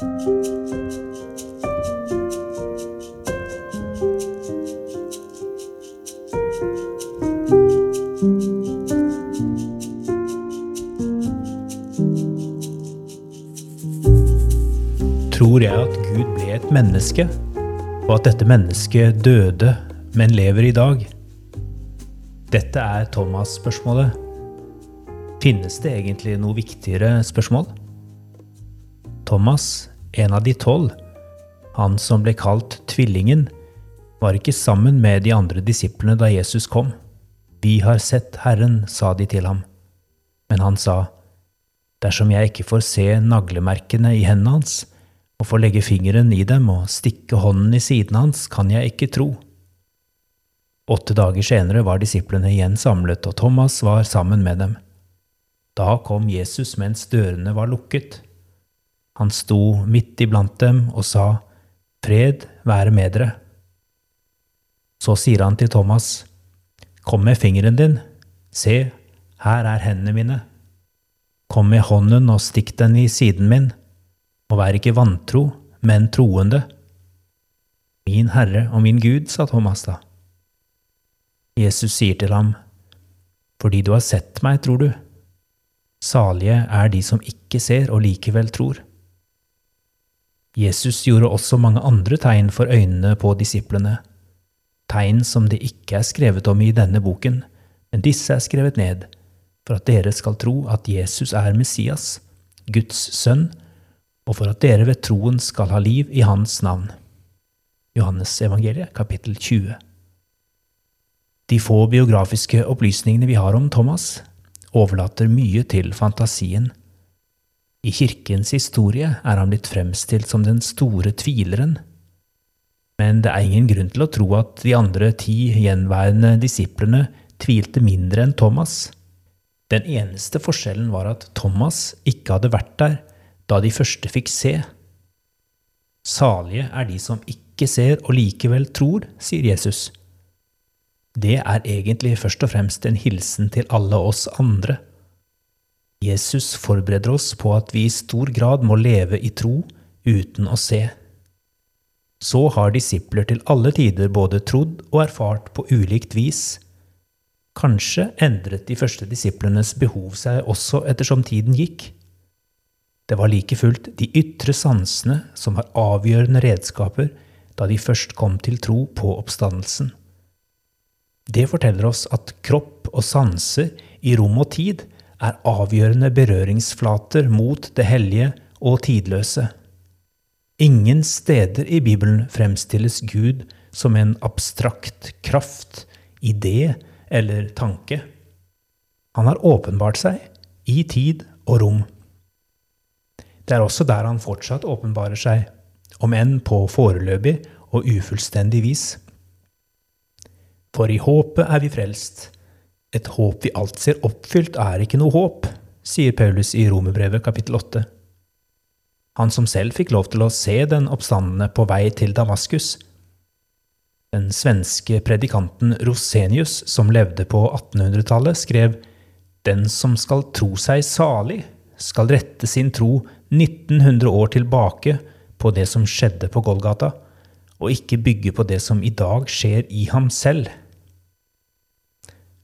Tror jeg at Gud ble et menneske, og at dette mennesket døde, men lever i dag? Dette er Thomas-spørsmålet. Finnes det egentlig noe viktigere spørsmål? Thomas, en av de tolv, han som ble kalt Tvillingen, var ikke sammen med de andre disiplene da Jesus kom. Vi har sett Herren, sa de til ham. Men han sa, Dersom jeg ikke får se naglemerkene i hendene hans, og får legge fingeren i dem og stikke hånden i siden hans, kan jeg ikke tro. Åtte dager senere var disiplene igjen samlet, og Thomas var sammen med dem. Da kom Jesus mens dørene var lukket. Han sto midt iblant dem og sa, Fred være med dere. Så sier han til Thomas, Kom med fingeren din, se, her er hendene mine. Kom med hånden og stikk den i siden min, og vær ikke vantro, men troende. Min Herre og min Gud, sa Thomas da. Jesus sier til ham, Fordi du har sett meg, tror du. Salige er de som ikke ser og likevel tror. Jesus gjorde også mange andre tegn for øynene på disiplene, tegn som det ikke er skrevet om i denne boken, men disse er skrevet ned, for at dere skal tro at Jesus er Messias, Guds sønn, og for at dere ved troen skal ha liv i Hans navn. Johannes evangeliet, kapittel 20. De få biografiske opplysningene vi har om Thomas, overlater mye til fantasien. I kirkens historie er han blitt fremstilt som den store tvileren. Men det er ingen grunn til å tro at de andre ti gjenværende disiplene tvilte mindre enn Thomas. Den eneste forskjellen var at Thomas ikke hadde vært der da de første fikk se. Salige er de som ikke ser og likevel tror, sier Jesus. Det er egentlig først og fremst en hilsen til alle oss andre. Jesus forbereder oss på at vi i stor grad må leve i tro uten å se. Så har disipler til alle tider både trodd og erfart på ulikt vis. Kanskje endret de første disiplenes behov seg også ettersom tiden gikk. Det var like fullt de ytre sansene som var avgjørende redskaper da de først kom til tro på oppstandelsen. Det forteller oss at kropp og sanser i rom og tid er avgjørende berøringsflater mot det hellige og tidløse. Ingen steder i Bibelen fremstilles Gud som en abstrakt kraft, idé eller tanke. Han har åpenbart seg i tid og rom. Det er også der han fortsatt åpenbarer seg, om enn på foreløpig og ufullstendig vis. For i håpet er vi frelst. Et håp vi alt ser oppfylt, er ikke noe håp, sier Paulus i Romerbrevet kapittel 8. Han som selv fikk lov til å se den oppstandende på vei til Damaskus. Den svenske predikanten Rosenius, som levde på 1800-tallet, skrev Den som skal tro seg salig, skal rette sin tro 1900 år tilbake på det som skjedde på Golgata, og ikke bygge på det som i dag skjer i ham selv.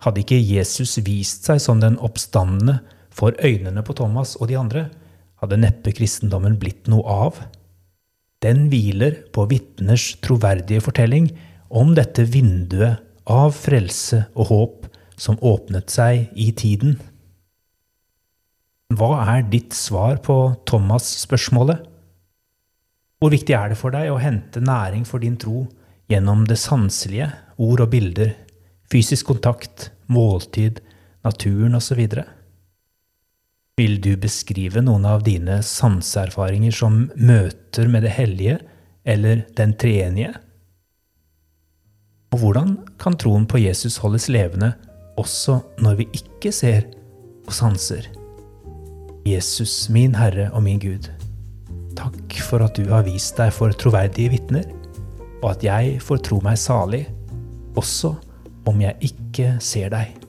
Hadde ikke Jesus vist seg som den oppstandende for øynene på Thomas og de andre, hadde neppe kristendommen blitt noe av. Den hviler på vitners troverdige fortelling om dette vinduet av frelse og håp som åpnet seg i tiden. Hva er ditt svar på Thomas-spørsmålet? Hvor viktig er det for deg å hente næring for din tro gjennom det sanselige, ord og bilder, fysisk kontakt, måltid, naturen osv.? Vil du beskrive noen av dine sanseerfaringer som møter med det hellige eller den treenige? Og hvordan kan troen på Jesus holdes levende også når vi ikke ser og sanser? Jesus, min Herre og min Gud, takk for at du har vist deg for troverdige vitner, og at jeg får tro meg salig, også om jeg ikke ser deg.